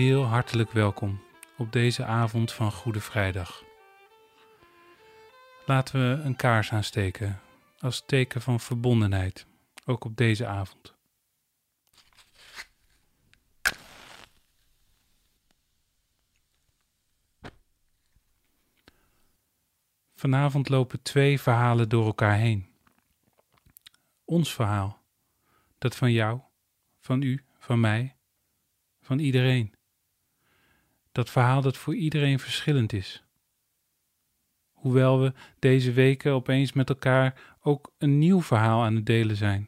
Heel hartelijk welkom op deze avond van Goede Vrijdag. Laten we een kaars aansteken als teken van verbondenheid, ook op deze avond. Vanavond lopen twee verhalen door elkaar heen. Ons verhaal, dat van jou, van u, van mij, van iedereen. Dat verhaal dat voor iedereen verschillend is. Hoewel we deze weken opeens met elkaar ook een nieuw verhaal aan het delen zijn.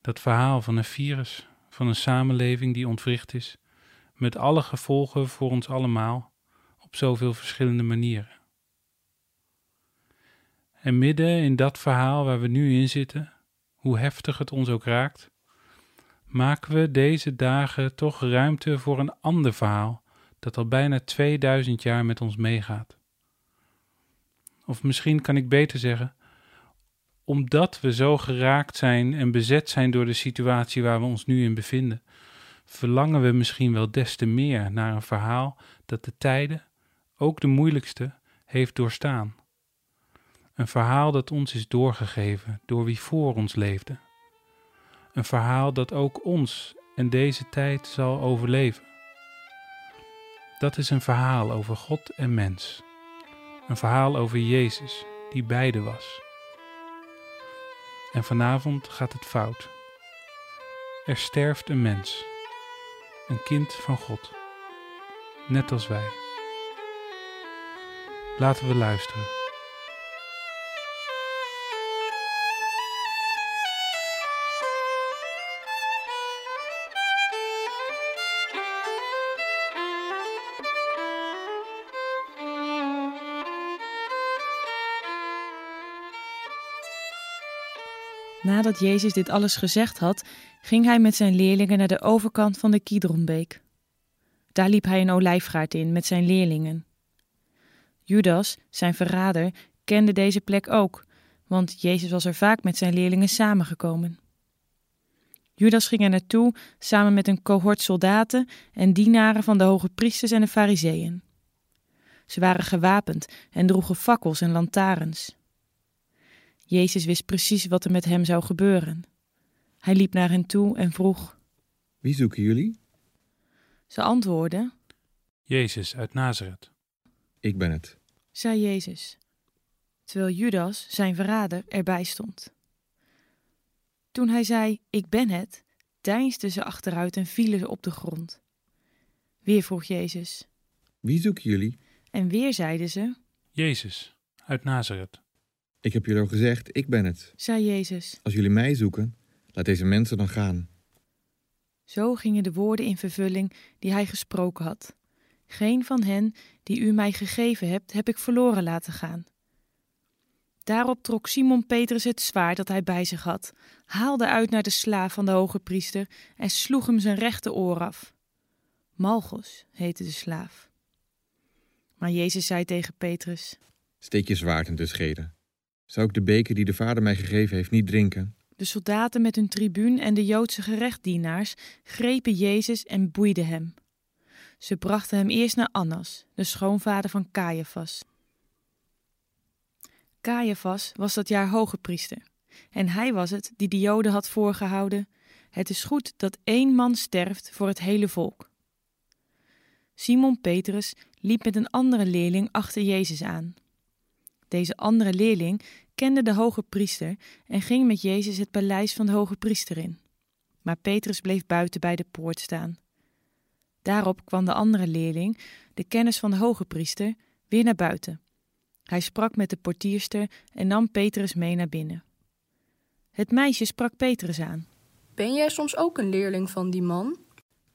Dat verhaal van een virus, van een samenleving die ontwricht is, met alle gevolgen voor ons allemaal, op zoveel verschillende manieren. En midden in dat verhaal waar we nu in zitten, hoe heftig het ons ook raakt, maken we deze dagen toch ruimte voor een ander verhaal dat al bijna 2000 jaar met ons meegaat. Of misschien kan ik beter zeggen, omdat we zo geraakt zijn en bezet zijn door de situatie waar we ons nu in bevinden, verlangen we misschien wel des te meer naar een verhaal dat de tijden, ook de moeilijkste, heeft doorstaan. Een verhaal dat ons is doorgegeven door wie voor ons leefde. Een verhaal dat ook ons en deze tijd zal overleven. Dat is een verhaal over God en mens. Een verhaal over Jezus, die beide was. En vanavond gaat het fout. Er sterft een mens, een kind van God, net als wij. Laten we luisteren. Nadat Jezus dit alles gezegd had, ging hij met zijn leerlingen naar de overkant van de Kidronbeek. Daar liep hij een olijfgaard in met zijn leerlingen. Judas, zijn verrader, kende deze plek ook, want Jezus was er vaak met zijn leerlingen samengekomen. Judas ging er naartoe samen met een cohort soldaten en dienaren van de hoge priesters en de fariseeën. Ze waren gewapend en droegen fakkels en lantaarns. Jezus wist precies wat er met hem zou gebeuren. Hij liep naar hen toe en vroeg: Wie zoeken jullie? Ze antwoordden: Jezus uit Nazareth. Ik ben het, zei Jezus, terwijl Judas, zijn verrader, erbij stond. Toen hij zei: Ik ben het, deinsden ze achteruit en vielen ze op de grond. Weer vroeg Jezus: Wie zoeken jullie? En weer zeiden ze: Jezus uit Nazareth. Ik heb jullie al gezegd, ik ben het. zei Jezus. Als jullie mij zoeken, laat deze mensen dan gaan. Zo gingen de woorden in vervulling die hij gesproken had. Geen van hen die u mij gegeven hebt, heb ik verloren laten gaan. Daarop trok Simon Petrus het zwaard dat hij bij zich had, haalde uit naar de slaaf van de hoge priester en sloeg hem zijn rechte oor af. Malchus heette de slaaf. Maar Jezus zei tegen Petrus: Steek je zwaard in de schede. Zou ik de beker die de vader mij gegeven heeft niet drinken? De soldaten met hun tribuun en de Joodse gerechtdienaars grepen Jezus en boeiden hem. Ze brachten hem eerst naar Annas, de schoonvader van Caiaphas. Caiaphas was dat jaar hoge priester, en hij was het die de Joden had voorgehouden: Het is goed dat één man sterft voor het hele volk. Simon Petrus liep met een andere leerling achter Jezus aan. Deze andere leerling kende de hoge priester en ging met Jezus het paleis van de hoge priester in. Maar Petrus bleef buiten bij de poort staan. Daarop kwam de andere leerling, de kennis van de hoge priester, weer naar buiten. Hij sprak met de portierster en nam Petrus mee naar binnen. Het meisje sprak Petrus aan. Ben jij soms ook een leerling van die man?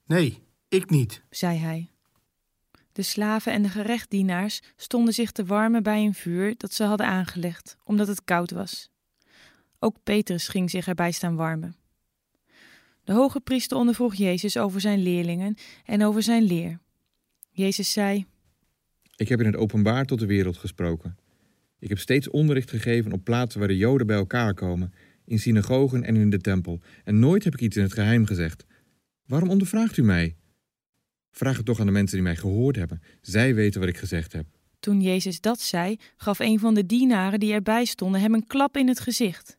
Nee, ik niet, zei hij. De slaven en de gerechtdienaars stonden zich te warmen bij een vuur dat ze hadden aangelegd, omdat het koud was. Ook Petrus ging zich erbij staan warmen. De hoge priester ondervroeg Jezus over zijn leerlingen en over zijn leer. Jezus zei: Ik heb in het openbaar tot de wereld gesproken. Ik heb steeds onderricht gegeven op plaatsen waar de Joden bij elkaar komen, in synagogen en in de tempel, en nooit heb ik iets in het geheim gezegd. Waarom ondervraagt u mij? Vraag het toch aan de mensen die mij gehoord hebben. Zij weten wat ik gezegd heb. Toen Jezus dat zei, gaf een van de dienaren die erbij stonden hem een klap in het gezicht.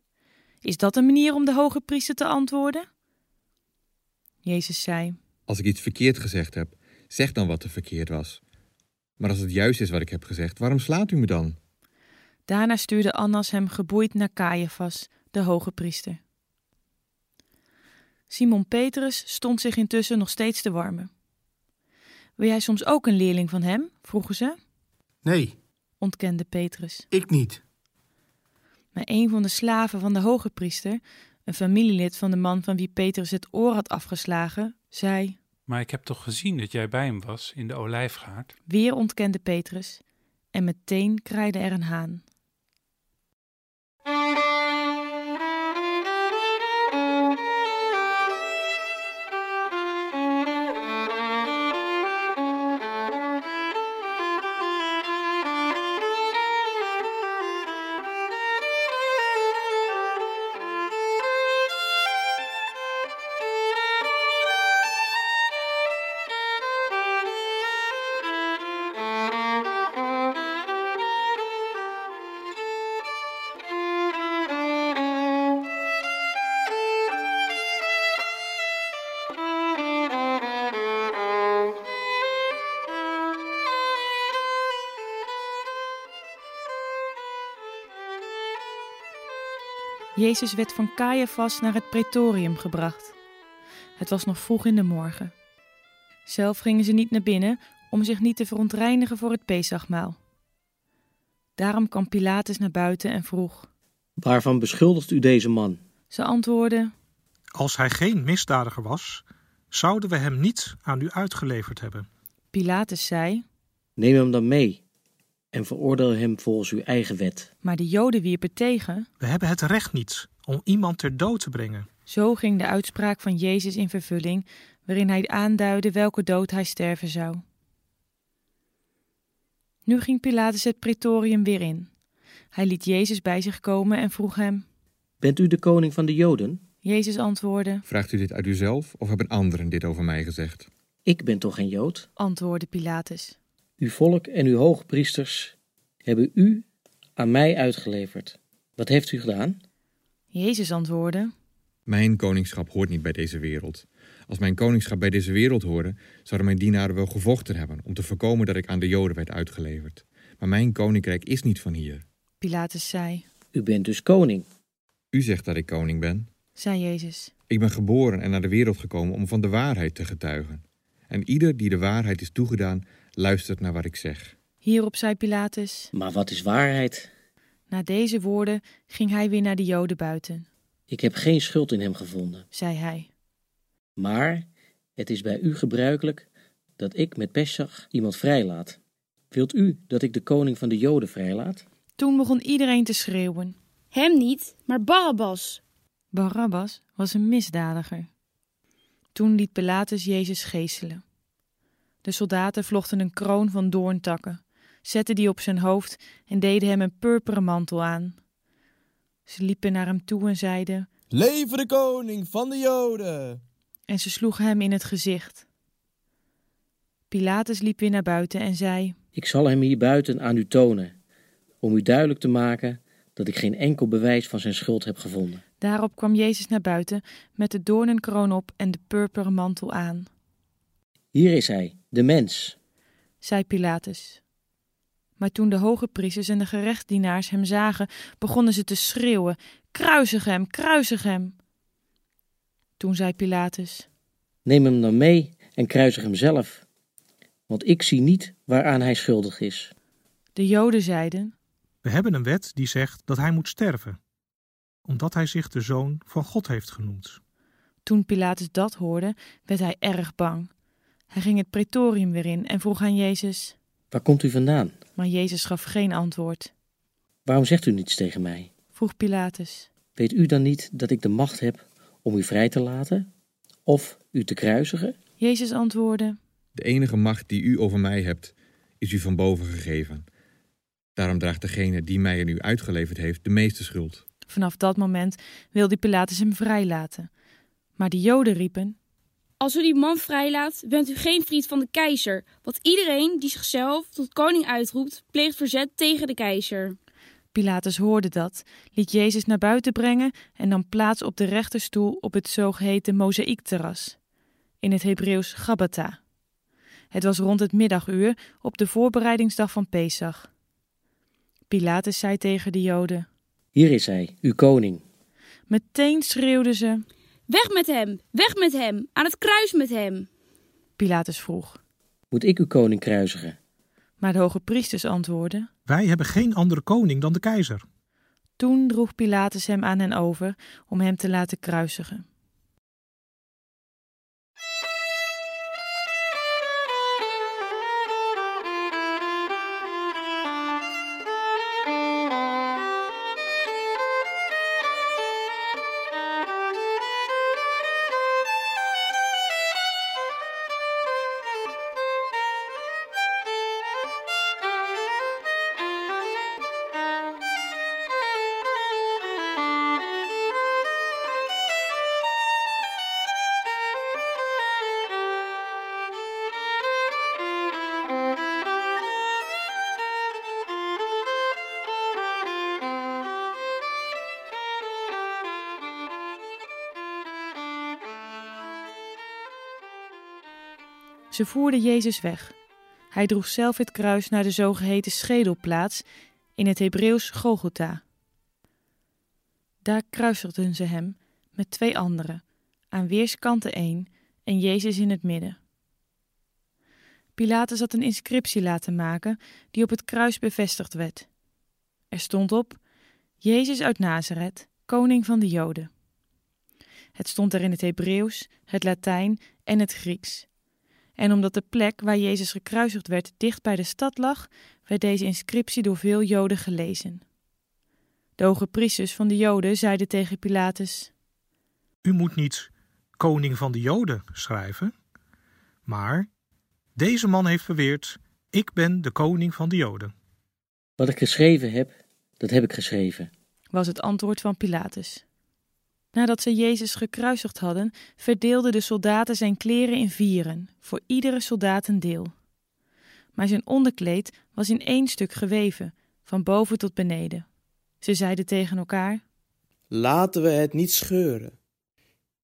Is dat een manier om de hoge priester te antwoorden? Jezus zei: Als ik iets verkeerd gezegd heb, zeg dan wat er verkeerd was. Maar als het juist is wat ik heb gezegd, waarom slaat u me dan? Daarna stuurde Annas hem geboeid naar Caiaphas, de hoge priester. Simon Petrus stond zich intussen nog steeds te warmen. Wil jij soms ook een leerling van hem? vroegen ze. Nee, ontkende Petrus. ik niet. Maar een van de slaven van de hoge priester, een familielid van de man van wie Petrus het oor had afgeslagen, zei: Maar ik heb toch gezien dat jij bij hem was in de olijfgaard? Weer ontkende Petrus, en meteen kraaide er een haan. Jezus werd van Caiaphas naar het pretorium gebracht. Het was nog vroeg in de morgen. Zelf gingen ze niet naar binnen om zich niet te verontreinigen voor het Pesachmaal. Daarom kwam Pilatus naar buiten en vroeg. Waarvan beschuldigt u deze man? Ze antwoordden: Als hij geen misdadiger was, zouden we hem niet aan u uitgeleverd hebben. Pilatus zei, Neem hem dan mee en veroordeel hem volgens uw eigen wet. maar de Joden wierpen tegen. We hebben het recht niet om iemand ter dood te brengen. Zo ging de uitspraak van Jezus in vervulling, waarin hij aanduidde welke dood hij sterven zou. Nu ging Pilatus het pretorium weer in. Hij liet Jezus bij zich komen en vroeg hem. Bent u de koning van de Joden? Jezus antwoordde, Vraagt u dit uit uzelf of hebben anderen dit over mij gezegd? Ik ben toch geen Jood? antwoordde Pilatus. Uw volk en uw hoge priesters hebben u aan mij uitgeleverd. Wat heeft u gedaan? Jezus antwoordde, Mijn koningschap hoort niet bij deze wereld. Als mijn koningschap bij deze wereld hoorde, zouden mijn dienaren wel gevochten hebben om te voorkomen dat ik aan de Joden werd uitgeleverd. Maar mijn koninkrijk is niet van hier. Pilatus zei, U bent dus koning. U zegt dat ik koning ben. zei Jezus. Ik ben geboren en naar de wereld gekomen om van de waarheid te getuigen. En ieder die de waarheid is toegedaan, luistert naar wat ik zeg. Hierop zei Pilatus. Maar wat is waarheid? Na deze woorden ging hij weer naar de Joden buiten, Ik heb geen schuld in hem gevonden. zei hij. Maar het is bij u gebruikelijk dat ik met Pesach iemand vrijlaat. Wilt u dat ik de koning van de Joden vrijlaat? Toen begon iedereen te schreeuwen. Hem niet, maar Barabbas. Barabbas was een misdadiger. Toen liet Pilatus Jezus geeselen. De soldaten vlochten een kroon van doorntakken, zetten die op zijn hoofd en deden hem een purperen mantel aan. Ze liepen naar hem toe en zeiden, Leven de koning van de Joden! en ze sloegen hem in het gezicht. Pilatus liep weer naar buiten en zei: Ik zal hem hier buiten aan u tonen, om u duidelijk te maken dat ik geen enkel bewijs van zijn schuld heb gevonden. Daarop kwam Jezus naar buiten met de doornenkroon op en de purperen mantel aan. Hier is hij, de mens. zei Pilatus. Maar toen de hoge priesters en de gerechtsdienaars hem zagen, begonnen ze te schreeuwen: Kruisig hem, kruisig hem! Toen zei Pilatus: Neem hem dan mee en kruisig hem zelf, want ik zie niet waaraan hij schuldig is. De Joden zeiden: We hebben een wet die zegt dat hij moet sterven, omdat hij zich de zoon van God heeft genoemd. Toen Pilatus dat hoorde, werd hij erg bang. Hij ging het pretorium weer in en vroeg aan Jezus. Waar komt u vandaan? Maar Jezus gaf geen antwoord. Waarom zegt u niets tegen mij? Vroeg Pilatus. Weet u dan niet dat ik de macht heb om u vrij te laten of u te kruisigen? Jezus antwoordde: De enige macht die u over mij hebt, is u van boven gegeven. Daarom draagt degene die mij aan u uitgeleverd heeft de meeste schuld. Vanaf dat moment wilde Pilatus hem vrijlaten. Maar de Joden riepen: als u die man vrijlaat, bent u geen vriend van de keizer. Want iedereen die zichzelf tot koning uitroept, pleegt verzet tegen de keizer. Pilatus hoorde dat, liet Jezus naar buiten brengen en nam plaats op de rechterstoel op het zogeheten mozaïekterras, in het Hebreeuws Gabbatha. Het was rond het middaguur op de voorbereidingsdag van Pesach. Pilatus zei tegen de Joden: Hier is hij, uw koning. Meteen schreeuwden ze: Weg met hem, weg met hem, aan het kruis met hem. Pilatus vroeg. Moet ik uw koning kruisigen? Maar de hoge priesters antwoordden: Wij hebben geen andere koning dan de keizer. Toen droeg Pilatus hem aan hen over om hem te laten kruisigen. Ze voerden Jezus weg. Hij droeg zelf het kruis naar de zogeheten schedelplaats, in het Hebreeuws Golgotha. Daar kruisigden ze hem met twee anderen, aan weerskanten één en Jezus in het midden. Pilatus had een inscriptie laten maken die op het kruis bevestigd werd. Er stond op: Jezus uit Nazareth, koning van de Joden. Het stond er in het Hebreeuws, het Latijn en het Grieks. En omdat de plek waar Jezus gekruisigd werd dicht bij de stad lag, werd deze inscriptie door veel Joden gelezen. De hoge priesters van de Joden zeiden tegen Pilatus: U moet niet koning van de Joden schrijven, maar deze man heeft beweerd: Ik ben de koning van de Joden. Wat ik geschreven heb, dat heb ik geschreven. was het antwoord van Pilatus. Nadat ze Jezus gekruisigd hadden, verdeelden de soldaten zijn kleren in vieren, voor iedere soldaat een deel. Maar zijn onderkleed was in één stuk geweven, van boven tot beneden. Ze zeiden tegen elkaar: Laten we het niet scheuren,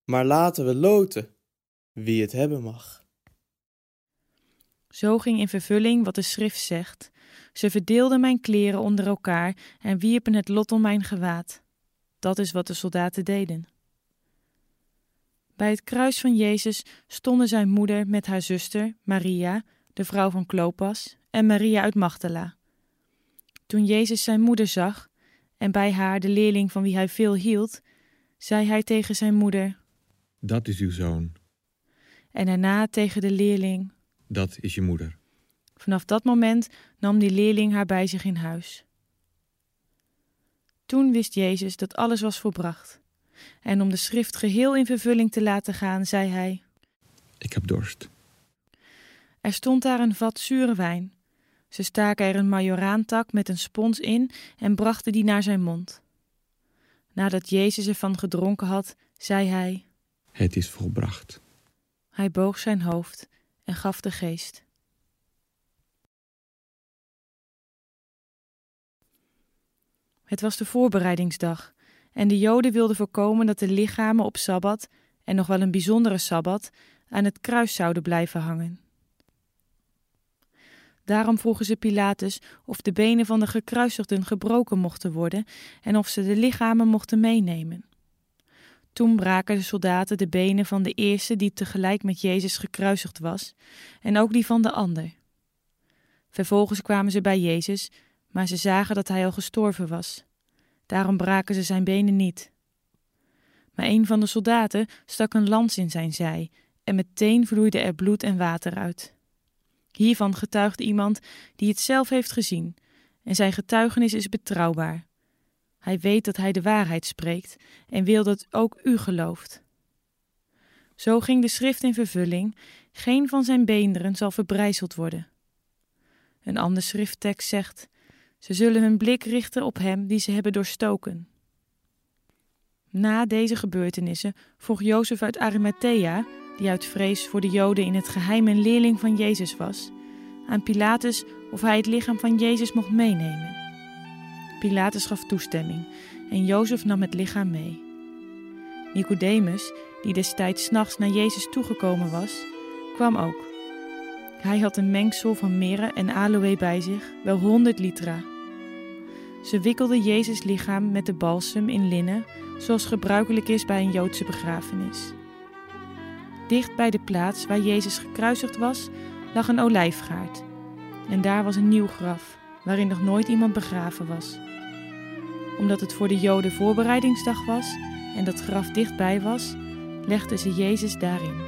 maar laten we loten, wie het hebben mag. Zo ging in vervulling wat de schrift zegt: Ze verdeelden mijn kleren onder elkaar en wierpen het lot om mijn gewaad. Dat is wat de soldaten deden. Bij het kruis van Jezus stonden zijn moeder met haar zuster, Maria, de vrouw van Klopas, en Maria uit Magdala. Toen Jezus zijn moeder zag, en bij haar de leerling van wie hij veel hield, zei hij tegen zijn moeder: Dat is uw zoon. En daarna tegen de leerling: Dat is je moeder. Vanaf dat moment nam die leerling haar bij zich in huis. Toen wist Jezus dat alles was volbracht. En om de schrift geheel in vervulling te laten gaan, zei hij: Ik heb dorst. Er stond daar een vat zure wijn. Ze staken er een majoraantak met een spons in en brachten die naar zijn mond. Nadat Jezus ervan gedronken had, zei hij: Het is volbracht. Hij boog zijn hoofd en gaf de geest. Het was de voorbereidingsdag en de Joden wilden voorkomen dat de lichamen op sabbat, en nog wel een bijzondere sabbat, aan het kruis zouden blijven hangen. Daarom vroegen ze Pilatus of de benen van de gekruisigden gebroken mochten worden en of ze de lichamen mochten meenemen. Toen braken de soldaten de benen van de eerste die tegelijk met Jezus gekruisigd was, en ook die van de ander. Vervolgens kwamen ze bij Jezus, maar ze zagen dat hij al gestorven was. Daarom braken ze zijn benen niet. Maar een van de soldaten stak een lans in zijn zij, en meteen vloeide er bloed en water uit. Hiervan getuigt iemand die het zelf heeft gezien, en zijn getuigenis is betrouwbaar. Hij weet dat hij de waarheid spreekt en wil dat ook u gelooft. Zo ging de schrift in vervulling: geen van zijn beenderen zal verbrijzeld worden. Een ander schrifttekst zegt: ze zullen hun blik richten op hem die ze hebben doorstoken. Na deze gebeurtenissen vroeg Jozef uit Arimathea, die uit vrees voor de Joden in het geheim een leerling van Jezus was, aan Pilatus of hij het lichaam van Jezus mocht meenemen. Pilatus gaf toestemming en Jozef nam het lichaam mee. Nicodemus, die destijds s'nachts naar Jezus toegekomen was, kwam ook. Hij had een mengsel van mirre en aloë bij zich, wel honderd litra. Ze wikkelden Jezus' lichaam met de balsem in linnen, zoals gebruikelijk is bij een Joodse begrafenis. Dicht bij de plaats waar Jezus gekruisigd was, lag een olijfgaard. En daar was een nieuw graf, waarin nog nooit iemand begraven was. Omdat het voor de Joden voorbereidingsdag was en dat graf dichtbij was, legden ze Jezus daarin.